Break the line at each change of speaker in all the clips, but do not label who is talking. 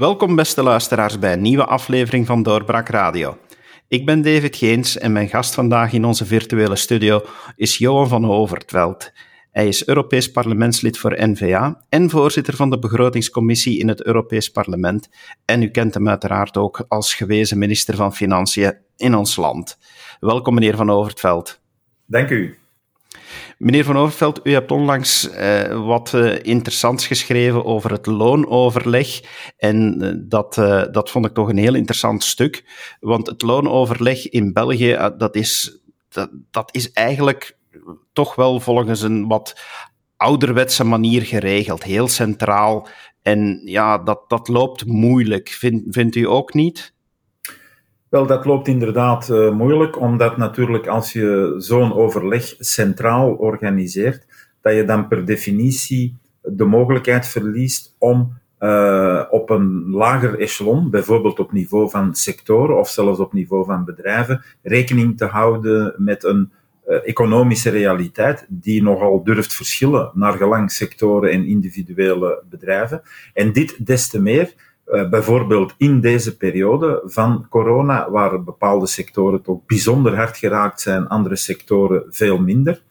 Welkom beste luisteraars bij een nieuwe aflevering van Doorbraak Radio. Ik ben David Geens en mijn gast vandaag in onze virtuele studio is Johan van Overtveld. Hij is Europees parlementslid voor N-VA en voorzitter van de begrotingscommissie in het Europees Parlement. En u kent hem uiteraard ook als gewezen minister van Financiën in ons land. Welkom, meneer Van Overtveld.
Dank u.
Meneer Van Overveld, u hebt onlangs uh, wat uh, interessants geschreven over het loonoverleg. En uh, dat, dat vond ik toch een heel interessant stuk. Want het loonoverleg in België, dat, is, dat, dat is eigenlijk toch wel volgens een wat ouderwetse manier geregeld. Heel centraal. En ja, dat, dat loopt moeilijk. Vind, vindt u ook niet?
Wel, dat loopt inderdaad uh, moeilijk, omdat natuurlijk als je zo'n overleg centraal organiseert, dat je dan per definitie de mogelijkheid verliest om uh, op een lager echelon, bijvoorbeeld op niveau van sectoren of zelfs op niveau van bedrijven, rekening te houden met een uh, economische realiteit die nogal durft verschillen naar gelang sectoren en individuele bedrijven. En dit des te meer bijvoorbeeld in deze periode van corona, waar bepaalde sectoren toch bijzonder hard geraakt zijn, andere sectoren veel minder.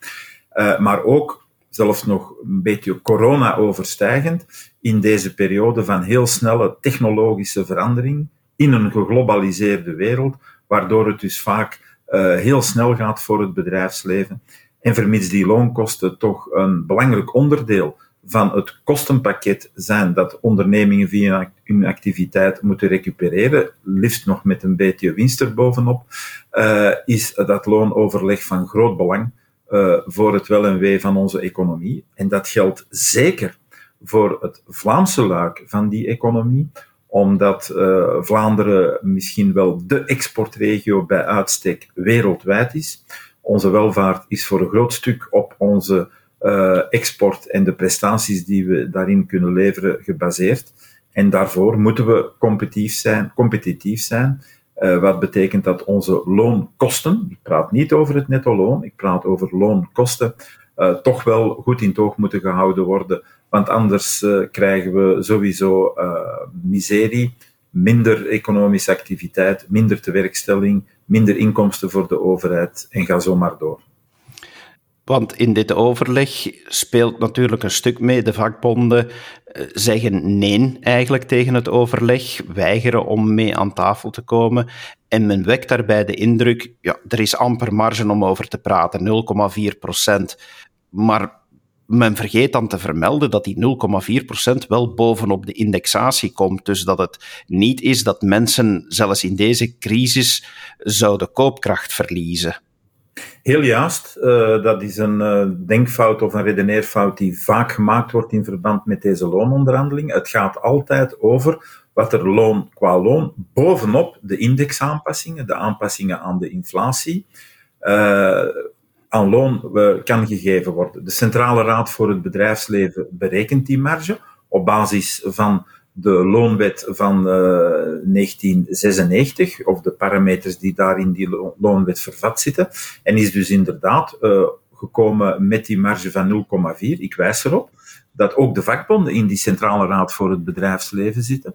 Uh, maar ook zelfs nog een beetje corona overstijgend, in deze periode van heel snelle technologische verandering in een geglobaliseerde wereld, waardoor het dus vaak uh, heel snel gaat voor het bedrijfsleven. En vermits die loonkosten toch een belangrijk onderdeel van het kostenpakket zijn dat ondernemingen via hun activiteit moeten recupereren, liefst nog met een beetje winst erbovenop, uh, is dat loonoverleg van groot belang uh, voor het wel en wee van onze economie. En dat geldt zeker voor het Vlaamse luik van die economie, omdat uh, Vlaanderen misschien wel de exportregio bij uitstek wereldwijd is. Onze welvaart is voor een groot stuk op onze uh, export en de prestaties die we daarin kunnen leveren gebaseerd. En daarvoor moeten we competitief zijn, competitief zijn uh, wat betekent dat onze loonkosten, ik praat niet over het netto loon, ik praat over loonkosten, uh, toch wel goed in toog moeten gehouden worden. Want anders krijgen we sowieso miserie, minder economische activiteit, minder tewerkstelling, minder inkomsten voor de overheid en ga zo maar door.
Want in dit overleg speelt natuurlijk een stuk mee. De vakbonden eh, zeggen nee eigenlijk tegen het overleg, weigeren om mee aan tafel te komen. En men wekt daarbij de indruk, ja, er is amper marge om over te praten, 0,4 procent. Maar men vergeet dan te vermelden dat die 0,4% wel bovenop de indexatie komt. Dus dat het niet is dat mensen zelfs in deze crisis zouden koopkracht verliezen.
Heel juist. Uh, dat is een uh, denkfout of een redeneerfout die vaak gemaakt wordt in verband met deze loononderhandeling. Het gaat altijd over wat er loon qua loon bovenop de indexaanpassingen, de aanpassingen aan de inflatie, uh, aan loon kan gegeven worden. De Centrale Raad voor het Bedrijfsleven berekent die marge op basis van de loonwet van uh, eh, 1996, of de parameters die daar in die loonwet vervat zitten, en is dus inderdaad uh, gekomen met die marge van 0,4. Ik wijs erop dat ook de vakbonden in die Centrale Raad voor het Bedrijfsleven zitten.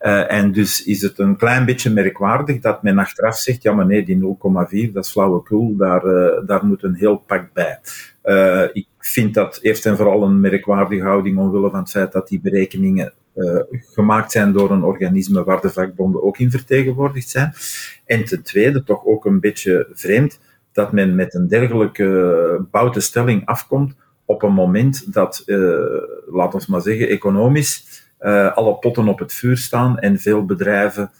Uh, en dus is het een klein beetje merkwaardig dat men achteraf zegt, ja maar nee, die 0,4, dat is flauwekul, daar, daar moet een heel pak bij. Ik vind dat eerst en vooral een merkwaardige houding omwille van het feit dat die berekeningen uh, gemaakt zijn door een organisme waar de vakbonden ook in vertegenwoordigd zijn. En ten tweede, toch ook een beetje vreemd, dat men met een dergelijke bouwtestelling afkomt op een moment dat, uh, laten we maar zeggen, economisch uh, alle potten op het vuur staan en veel bedrijven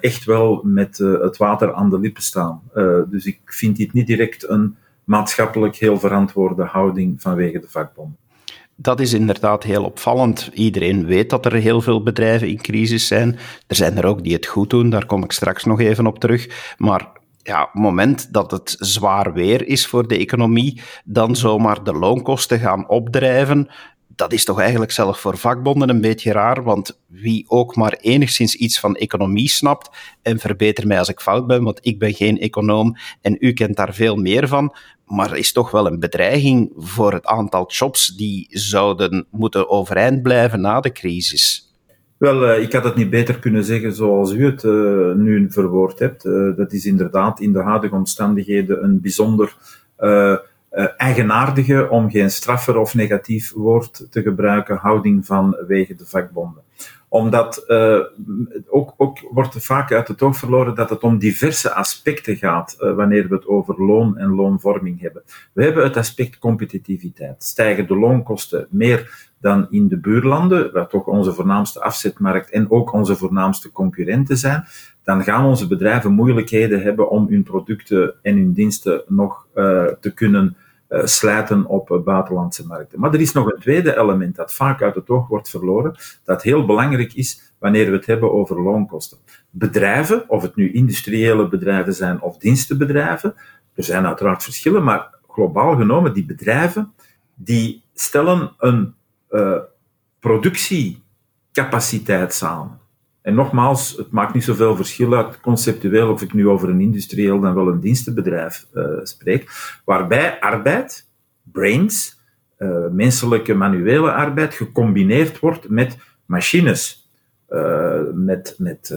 echt wel met het water aan de lippen staan. dus ik vind dit niet direct een maatschappelijk heel verantwoorde houding vanwege de vakbonden.
Dat is inderdaad heel opvallend. Iedereen weet dat er heel veel bedrijven in crisis zijn. Er zijn er ook die het goed doen, daar kom ik straks nog even op terug. Maar ja, op het moment dat het zwaar weer is voor de economie, dan zomaar de loonkosten gaan opdrijven, dat is toch eigenlijk zelf voor vakbonden een beetje raar, want wie ook maar enigszins iets van economie snapt, en verbeter mij als ik fout ben, want ik ben geen econoom en u kent daar veel meer van, maar is toch wel een bedreiging voor het aantal jobs die zouden moeten overeind blijven na de crisis.
Wel, ik had het niet beter kunnen zeggen zoals u het nu verwoord hebt. dat is inderdaad in de huidige omstandigheden een bijzonder eigenaardige, om geen straffer of negatief woord te gebruiken, houding van wegen de vakbonden omdat uh, ook, ook wordt vaak uit het oog verloren dat het om diverse aspecten gaat uh, wanneer we het over loon en loonvorming hebben. We hebben het aspect competitiviteit. Stijgen de loonkosten meer dan in de buurlanden, wat toch onze voornaamste afzetmarkt en ook onze voornaamste concurrenten zijn, dan gaan onze bedrijven moeilijkheden hebben om hun producten en hun diensten nog te kunnen slijten op uh, buitenlandse markten. Maar er is nog een tweede element dat vaak uit het oog wordt verloren, dat heel belangrijk is wanneer we het hebben over loonkosten. Bedrijven, of het nu industriële bedrijven zijn of dienstenbedrijven, er zijn uiteraard verschillen, maar globaal genomen, die bedrijven, die stellen een uh, productiecapaciteit samen. En nogmaals, het maakt niet zoveel verschil uit conceptueel of ik nu over een industrieel dan wel een dienstenbedrijf uh, spreek, waarbij arbeid, brains, uh, menselijke manuele arbeid gecombineerd wordt met machines, uh, met, met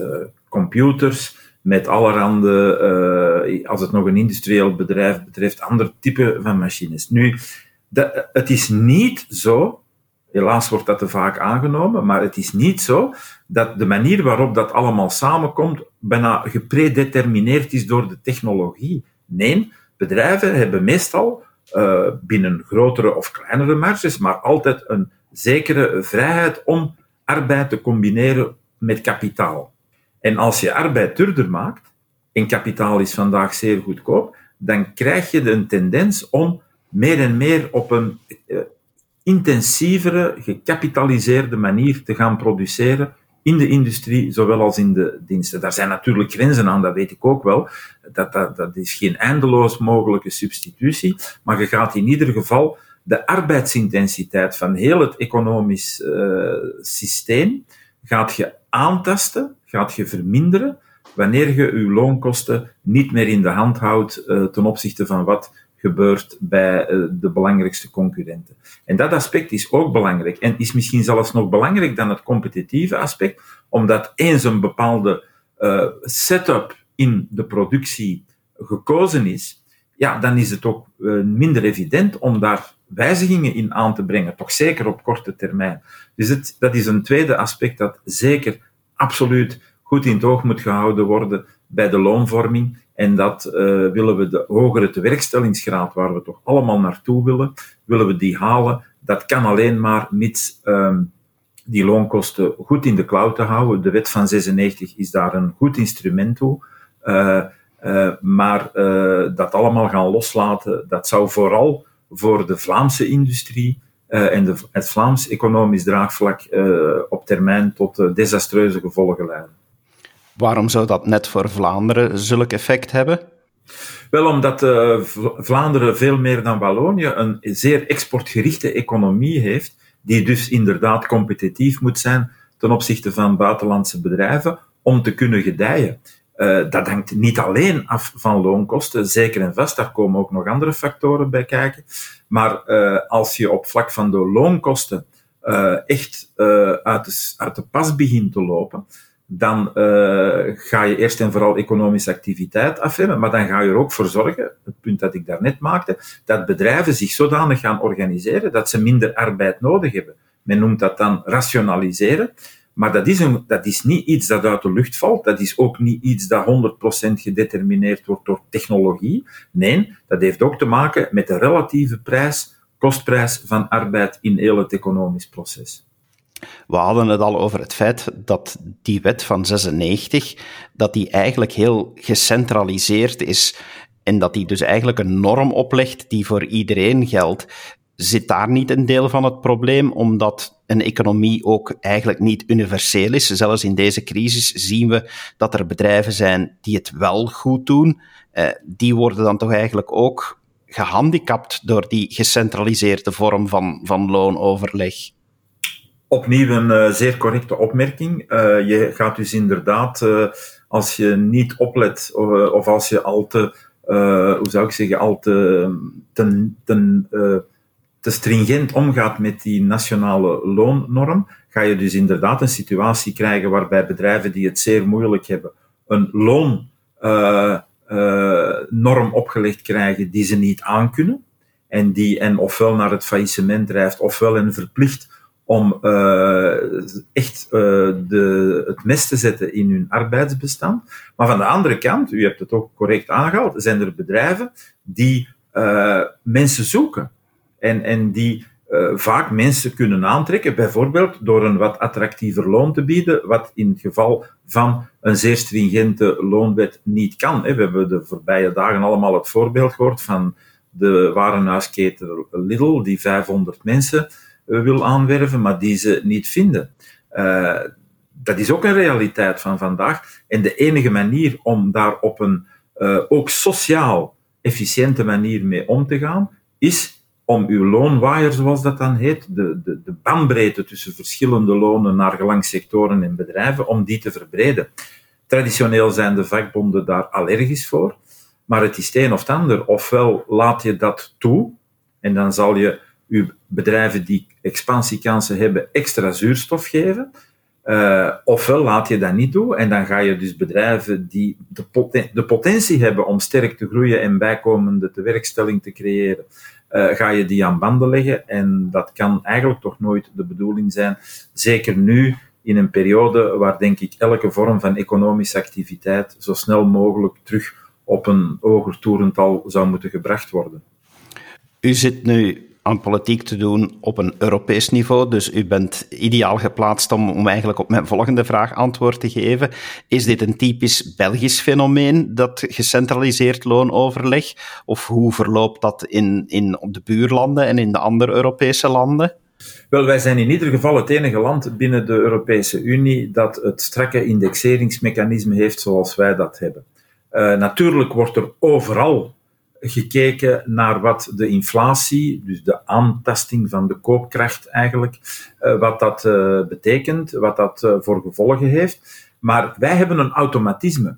computers, met allerhande, als het nog een industrieel bedrijf betreft, ander type van machines. Nu, het is niet zo Helaas wordt dat te vaak aangenomen, maar het is niet zo dat de manier waarop dat allemaal samenkomt bijna gepredetermineerd is door de technologie. Nee, bedrijven hebben meestal uh, binnen grotere of kleinere marges, maar altijd een zekere vrijheid om arbeid te combineren met kapitaal. En als je arbeid duurder maakt, en kapitaal is vandaag zeer goedkoop, dan krijg je een tendens om meer en meer op een uh, intensievere, gecapitaliseerde manier te gaan produceren in de industrie, zowel als in de diensten. Daar zijn natuurlijk grenzen aan, dat weet ik ook wel. Dat, dat, is geen eindeloos mogelijke substitutie, maar je gaat in ieder geval de arbeidsintensiteit van heel het economisch uh, systeem gaat je aantasten, gaat je verminderen, wanneer je je loonkosten niet meer in de hand houdt uh, ten opzichte van wat gebeurt bij uh, de belangrijkste concurrenten. En dat aspect is ook belangrijk en is misschien zelfs nog belangrijk dan het competitieve aspect, omdat eens een bepaalde uh, setup in de productie gekozen is, ja, dan is het ook uh, minder evident om daar wijzigingen in aan te brengen, toch zeker op korte termijn. Dus het, dat is een tweede aspect dat zeker absoluut goed in het oog moet gehouden worden bij de loonvorming. En dat uh, willen we de hogere tewerkstellingsgraad, waar we toch allemaal naartoe willen, willen we die halen. Dat kan alleen maar mits um, die loonkosten goed in de klauw te houden. De wet van 96 is daar een goed instrument toe. Uh, uh, maar dat allemaal gaan loslaten, dat zou vooral voor de Vlaamse industrie en de, het Vlaams economisch draagvlak op termijn tot desastreuze gevolgen leiden.
Waarom zou dat net voor Vlaanderen zulk effect hebben?
Wel, omdat uh, Vlaanderen veel meer dan Wallonië een zeer exportgerichte economie heeft, die dus inderdaad competitief moet zijn ten opzichte van buitenlandse bedrijven om te kunnen gedijen. Uh, dat hangt niet alleen af van loonkosten, zeker en vast, daar komen ook nog andere factoren bij kijken. Maar uh, als je op vlak van de loonkosten echt uit de, uit de pas begint te lopen, dan uh, ga je eerst en vooral economische activiteit afremmen, maar dan ga je er ook voor zorgen, het punt dat ik daarnet maakte, dat bedrijven zich zodanig gaan organiseren dat ze minder arbeid nodig hebben. Men noemt dat dan rationaliseren, maar dat is, een, dat is niet iets dat uit de lucht valt, dat is ook niet iets dat 100% gedetermineerd wordt door technologie. Nee, dat heeft ook te maken met de relatieve prijs, kostprijs van arbeid in heel het economisch proces.
We hadden het al over het feit dat die wet van 96, dat die eigenlijk heel gecentraliseerd is en dat die dus eigenlijk een norm oplegt die voor iedereen geldt. Zit daar niet een deel van het probleem, omdat een economie ook eigenlijk niet universeel is? Zelfs in deze crisis zien we dat er bedrijven zijn die het wel goed doen. Eh, die worden dan toch eigenlijk ook gehandicapt door die gecentraliseerde vorm van, van loonoverleg.
Opnieuw een uh, zeer correcte opmerking. Uh, je gaat dus inderdaad, uh, als je niet oplet of als je al te, hoe zou ik zeggen, al te ten, ten te stringent omgaat met die nationale loonnorm, ga je dus inderdaad een situatie krijgen waarbij bedrijven die het zeer moeilijk hebben, een loonnorm opgelegd krijgen die ze niet aankunnen. En die en ofwel naar het faillissement drijft, ofwel hen verplicht om uh, echt uh, de, het mes te zetten in hun arbeidsbestand. Maar van de andere kant, u hebt het ook correct aangehaald, zijn er bedrijven die uh, mensen zoeken. En, en die vaak mensen kunnen aantrekken, bijvoorbeeld door een wat attractiever loon te bieden, wat in het geval van een zeer stringente loonwet niet kan. We hebben de voorbije dagen allemaal het voorbeeld gehoord van de warenhuisketen Lidl, die 500 mensen eh, wil aanwerven, maar die ze niet vinden. Uh, dat is ook een realiteit van vandaag. En de enige manier om daar op een uh, ook sociaal efficiënte manier mee om te gaan, is om uw loonwaaier, zoals dat dan heet, de, de, de bandbreedte tussen verschillende lonen naar gelang sectoren en bedrijven, om die te verbreden. Traditioneel zijn de vakbonden daar allergisch voor, maar het is het een of het ander. Ofwel laat je dat toe, en dan zal je uw bedrijven die expansiekansen hebben extra zuurstof geven. Uh, ofwel laat je dat niet toe en dan ga je dus bedrijven die de, poten de potentie hebben om sterk te groeien en bijkomende tewerkstelling te creëren, uh, ga je die aan banden leggen. En dat kan eigenlijk toch nooit de bedoeling zijn. Zeker nu in een periode waar denk ik elke vorm van economische activiteit zo snel mogelijk terug op een hoger toerental zou moeten gebracht worden.
U zit nu aan politiek te doen op een Europees niveau. Dus u bent ideaal geplaatst om, om eigenlijk op mijn volgende vraag antwoord te geven. Is dit een typisch Belgisch fenomeen, dat gecentraliseerd loonoverleg? Of hoe verloopt dat in, in de buurlanden en in de andere Europese landen?
Wel, wij zijn in ieder geval het enige land binnen de Europese Unie dat het strakke indexeringsmechanisme heeft zoals wij dat hebben. Uh, natuurlijk wordt er overal gekeken naar wat de inflatie, dus de aantasting van de koopkracht eigenlijk, uh, wat dat uh, betekent, wat dat uh, voor gevolgen heeft. Maar wij hebben een automatisme.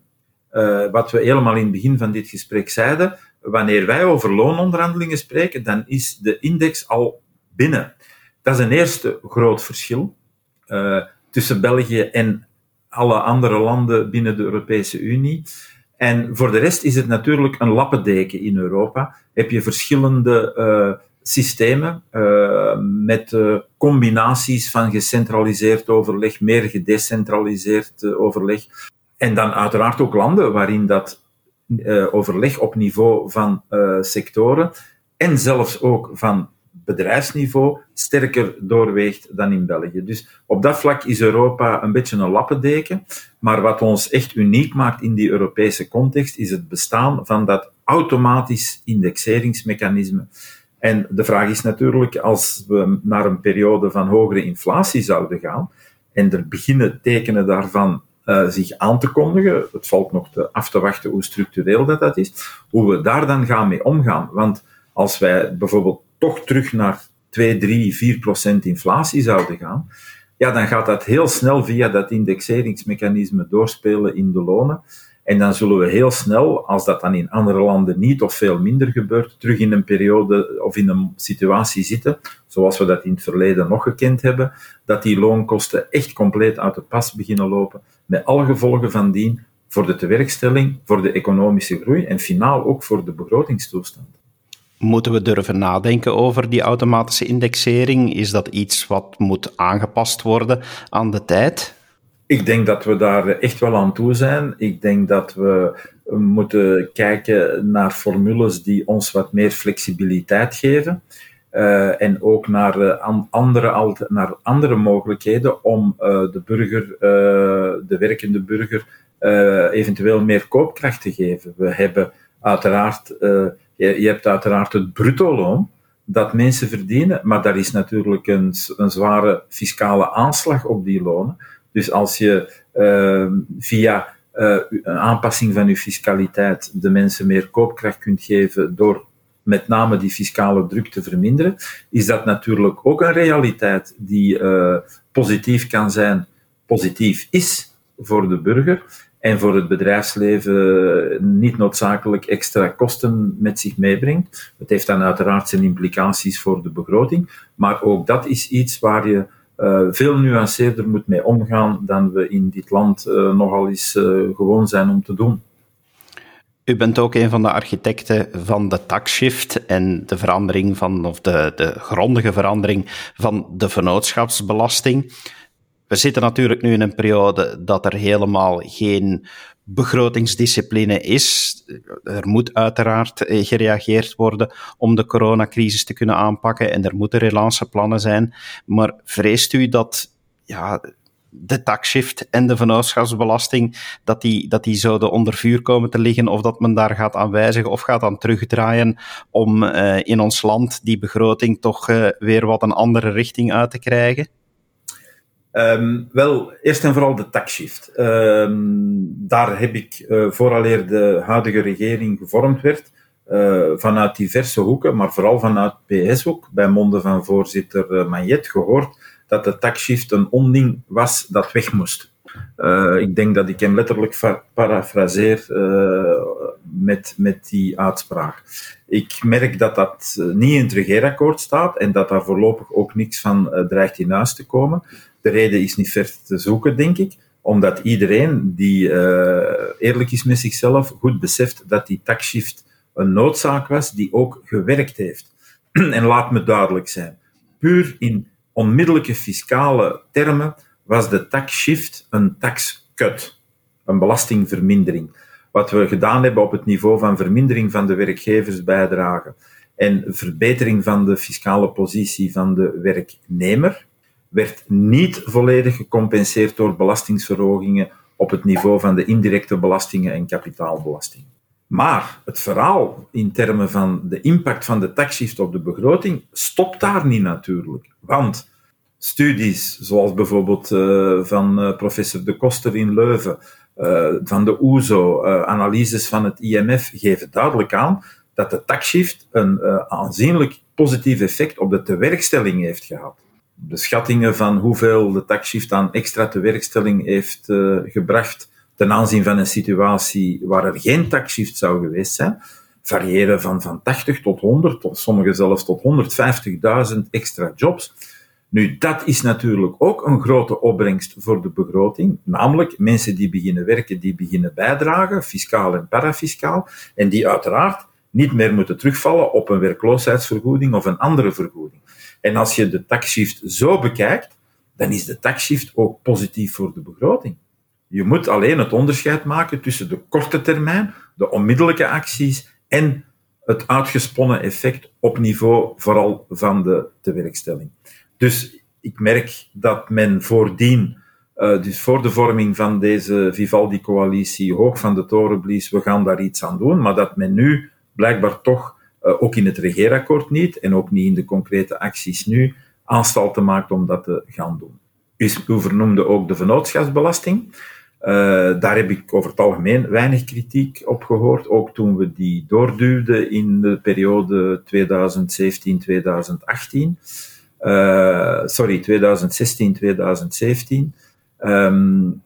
wat we helemaal in het begin van dit gesprek zeiden, wanneer wij over loononderhandelingen spreken, dan is de index al binnen. Dat is een eerste groot verschil tussen België en alle andere landen binnen de Europese Unie. En voor de rest is het natuurlijk een lappendeken in Europa. Heb je verschillende uh, systemen uh, met uh, combinaties van gecentraliseerd overleg, meer gedecentraliseerd overleg. En dan uiteraard ook landen waarin dat overleg op niveau van sectoren en zelfs ook van bedrijfsniveau sterker doorweegt dan in België. Dus op dat vlak is Europa een beetje een lappendeken. Maar wat ons echt uniek maakt in die Europese context, is het bestaan van dat automatisch indexeringsmechanisme. En de vraag is natuurlijk, als we naar een periode van hogere inflatie zouden gaan, en er beginnen tekenen daarvan uh, zich aan te kondigen, het valt nog te af te wachten hoe structureel dat, dat is, hoe we daar dan gaan mee omgaan. Want als wij bijvoorbeeld toch terug naar 2, 3, 4 procent inflatie zouden gaan, ja, dan gaat dat heel snel via dat indexeringsmechanisme doorspelen in de lonen. En dan zullen we heel snel, als dat dan in andere landen niet of veel minder gebeurt, terug in een periode of in een situatie zitten, zoals we dat in het verleden nog gekend hebben, dat die loonkosten echt compleet uit de pas beginnen lopen, met alle gevolgen van dien voor de tewerkstelling, voor de economische groei en finaal ook voor de begrotingstoestand.
Moeten we durven nadenken over die automatische indexering? Is dat iets wat moet aangepast worden aan de tijd?
Ik denk dat we daar echt wel aan toe zijn. Ik denk dat we moeten kijken naar formules die ons wat meer flexibiliteit geven. Uh, en ook naar, uh, andere, naar andere mogelijkheden om uh, de burger, de werkende burger, eventueel meer koopkracht te geven. We hebben uiteraard je, je hebt uiteraard het bruto loon dat mensen verdienen, maar daar is natuurlijk een, een zware fiscale aanslag op die lonen. Dus als je uh, via uh, een aanpassing van je fiscaliteit de mensen meer koopkracht kunt geven door met name die fiscale druk te verminderen, is dat natuurlijk ook een realiteit die uh, positief kan zijn, positief is voor de burger en voor het bedrijfsleven niet noodzakelijk extra kosten met zich meebrengt. Het heeft dan uiteraard zijn implicaties voor de begroting, maar ook dat is iets waar je uh, veel nuanceerder moet mee omgaan dan we in dit land uh, nogal eens uh, gewoon zijn om te doen.
U bent ook een van de architecten van de taxshift en de verandering van, of de, de grondige verandering van de vennootschapsbelasting. We zitten natuurlijk nu in een periode dat er helemaal geen begrotingsdiscipline is. Er moet uiteraard eh, gereageerd worden om de coronacrisis te kunnen aanpakken en er moeten relanceplannen zijn. Maar vreest u dat ja, de taxshift en de vennootschapsbelasting, dat die, dat die zouden onder vuur komen te liggen, of dat men daar gaat aan wijzigen of gaat aan terugdraaien om uh, in ons land die begroting toch uh, weer wat een andere richting uit te krijgen?
Um, wel, eerst en vooral de taxshift. Um, daar heb ik, uh, vooraleer de huidige regering gevormd werd, uh, vanuit diverse hoeken, maar vooral vanuit PS-hoek, bij monden van voorzitter uh, gehoord dat de taxshift een onding was dat weg moest. ik denk dat ik hem letterlijk parafraseer met, met die uitspraak. Ik merk dat dat niet in het regeerakkoord staat en dat daar voorlopig ook niks van dreigt in huis te komen. De reden is niet ver te zoeken, denk ik, omdat iedereen die uh, eerlijk is met zichzelf goed beseft dat die taxshift een noodzaak was die ook gewerkt heeft. en laat me duidelijk zijn, puur in onmiddellijke fiscale termen was de taxshift een taxcut, een belastingvermindering. Wat we gedaan hebben op het niveau van vermindering van de werkgeversbijdrage en verbetering van de fiscale positie van de werknemer, werd niet volledig gecompenseerd door belastingsverhogingen op het niveau van de indirecte belastingen en kapitaalbelasting. Maar het verhaal in termen van de impact van de taxshift op de begroting stopt daar niet natuurlijk. Want studies zoals bijvoorbeeld uh, van uh, professor De Koster in Leuven, uh, van de OESO, analyses van het IMF geven duidelijk aan dat de taxshift een aanzienlijk positief effect op de tewerkstelling heeft gehad de schattingen van hoeveel de taxshift aan extra tewerkstelling heeft uh, gebracht ten aanzien van een situatie waar er geen taxshift zou geweest zijn, variëren van, van 80 tot 100, of sommige zelfs tot 150.000 extra jobs. Nu, dat is natuurlijk ook een grote opbrengst voor de begroting, namelijk mensen die beginnen werken, die beginnen bijdragen, fiscaal en parafiscaal, en die uiteraard niet meer moeten terugvallen op een werkloosheidsvergoeding of een andere vergoeding. En als je de taxshift zo bekijkt, dan is de taxshift ook positief voor de begroting. Je moet alleen het onderscheid maken tussen de korte termijn, de onmiddellijke acties en het uitgesponnen effect op niveau vooral van de tewerkstelling. Dus ik merk dat men voordien, uh, dus voor de vorming van deze Vivaldi-coalitie, hoog van de toren blies, we gaan daar iets aan doen, maar dat men nu blijkbaar toch ook in het regeerakkoord niet en ook niet in de concrete acties nu, aanstalten maakt om dat te gaan doen. U, vernoemde ook de vennootschapsbelasting. Uh, daar heb ik over het algemeen weinig kritiek op gehoord, ook toen we die doorduwden in de periode 2017-2018. Uh, sorry, 2016-2017. Um,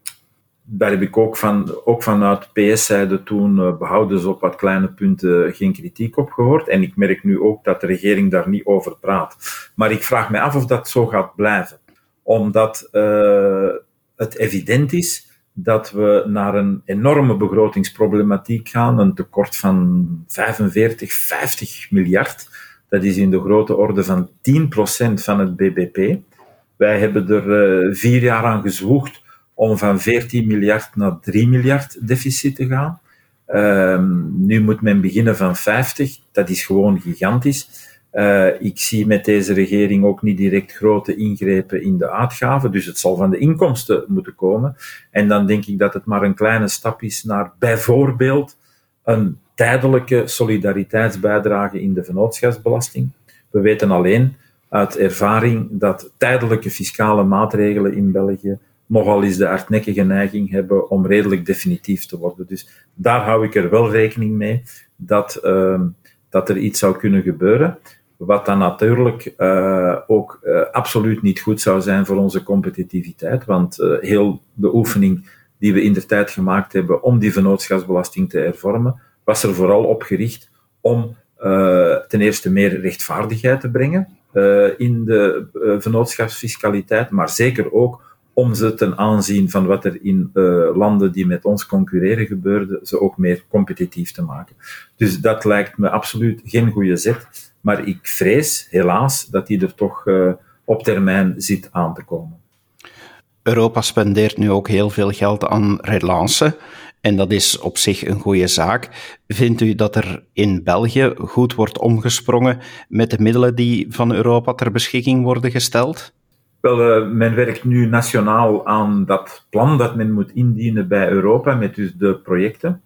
daar heb ik ook, van, ook vanuit PS-zijde toen uh, behouden ze op wat kleine punten geen kritiek op gehoord. En ik merk nu ook dat de regering daar niet over praat. Maar ik vraag me af of dat zo gaat blijven. Omdat uh, het evident is dat we naar een enorme begrotingsproblematiek gaan. Een tekort van 45, 50 miljard. Dat is in de grote orde van 10% van het BBP. Wij hebben er uh, vier jaar aan gezwoegd om van 14 miljard naar 3 miljard deficit te gaan. Um, nu moet men beginnen van 50. Dat is gewoon gigantisch. Uh, ik zie met deze regering ook niet direct grote ingrepen in de uitgaven, dus het zal van de inkomsten moeten komen. En dan denk ik dat het maar een kleine stap is naar bijvoorbeeld een tijdelijke solidariteitsbijdrage in de vennootschapsbelasting. We weten alleen uit ervaring dat tijdelijke fiscale maatregelen in België nogal eens de hardnekkige neiging hebben om redelijk definitief te worden. Dus daar hou ik er wel rekening mee dat, uh, dat er iets zou kunnen gebeuren. Wat dan natuurlijk uh, ook uh, absoluut niet goed zou zijn voor onze competitiviteit. Want uh, heel de oefening die we in de tijd gemaakt hebben om die vennootschapsbelasting te hervormen, was er vooral op gericht om ten eerste meer rechtvaardigheid te brengen in de vennootschapsfiscaliteit, maar zeker ook om ze ten aanzien van wat er in landen die met ons concurreren gebeurde, ze ook meer competitief te maken. Dus dat lijkt me absoluut geen goede zet, maar ik vrees helaas dat die er toch op termijn zit aan te komen.
Europa spendeert nu ook heel veel geld aan relance. En dat is op zich een goede zaak. Vindt u dat er in België goed wordt omgesprongen met de middelen die van Europa ter beschikking worden gesteld?
Wel, uh, men werkt nu nationaal aan dat plan dat men moet indienen bij Europa met dus de projecten.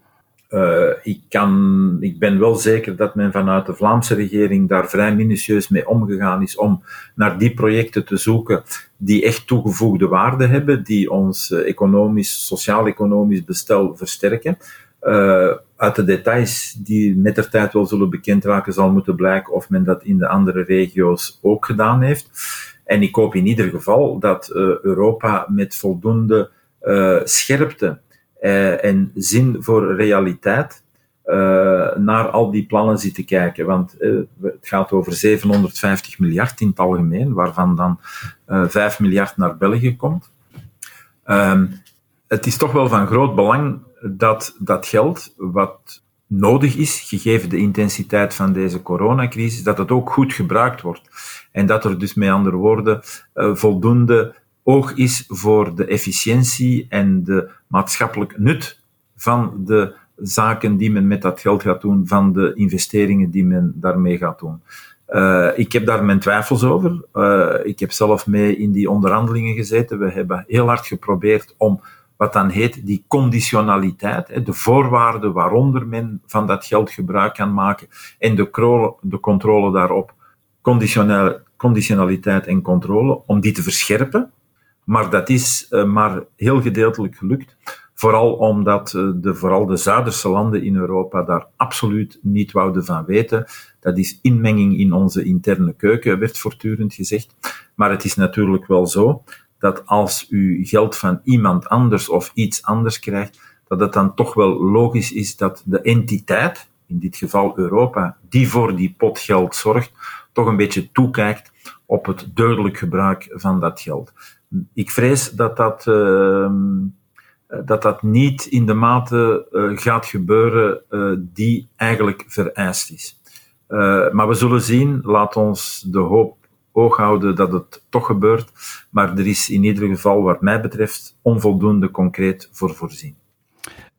Uh, ik, kan, ik ben wel zeker dat men vanuit de Vlaamse regering daar vrij minutieus mee omgegaan is om naar die projecten te zoeken die echt toegevoegde waarde hebben, die ons uh, economisch, sociaal-economisch bestel versterken. Uit de details die met de tijd wel zullen bekend raken, zal moeten blijken of men dat in de andere regio's ook gedaan heeft. En ik hoop in ieder geval dat Europa met voldoende scherpte uh, en zin voor realiteit naar al die plannen zitten kijken. Want het gaat over 750 miljard in het algemeen, waarvan dan 5 miljard naar België komt. Um, het is toch wel van groot belang dat dat geld, wat nodig is, gegeven de intensiteit van deze coronacrisis, dat het ook goed gebruikt wordt. En dat er dus met andere woorden voldoende oog is voor de efficiëntie en de maatschappelijk nut van de zaken die men met dat geld gaat doen, van de investeringen die men daarmee gaat doen. Uh, ik heb daar mijn twijfels over. Uh, ik heb zelf mee in die onderhandelingen gezeten. We hebben heel hard geprobeerd om wat dan heet die conditionaliteit, de voorwaarden waaronder men van dat geld gebruik kan maken en de, de controle daarop, conditionaliteit en controle, om die te verscherpen. Maar dat is uh, maar heel gedeeltelijk gelukt. Vooral omdat uh, de, vooral de Zuiderse landen in Europa daar absoluut niet wouden van weten. Dat is inmenging in onze interne keuken, werd voortdurend gezegd. Maar het is natuurlijk wel zo dat als u geld van iemand anders of iets anders krijgt, dat het dan toch wel logisch is dat de entiteit, in dit geval Europa, die voor die pot geld zorgt, toch een beetje toekijkt op het duidelijk gebruik van dat geld ik vrees dat dat, uh, dat dat niet in de mate uh, gaat gebeuren uh, die eigenlijk vereist is. maar we zullen zien, laat ons de hoop oog houden dat het toch gebeurt. Maar er is in ieder geval, wat mij betreft, onvoldoende concreet voor voorzien.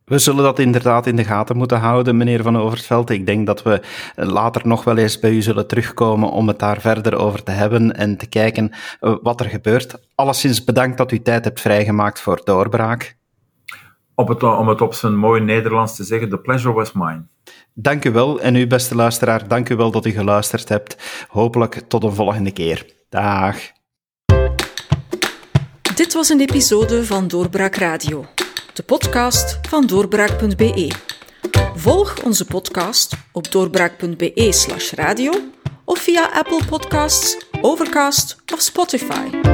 We zullen dat inderdaad in de gaten moeten houden, meneer Van Overtveld. Ik denk dat we later nog wel eens bij u zullen terugkomen om het daar verder over te hebben en te kijken eh, wat er gebeurt. Alleszins bedankt dat u tijd hebt vrijgemaakt voor doorbraak.
Op het, om het op zijn mooi Nederlands te zeggen, the pleasure was mine.
Dank u wel. En u, beste luisteraar, dank u wel dat u geluisterd hebt. Hopelijk tot een volgende keer. Dag.
Dit was een episode van Doorbraak Radio de podcast van doorbraak.be. Volg onze podcast op doorbraak.be/slash radio of via Apple Podcasts, Overcast of Spotify.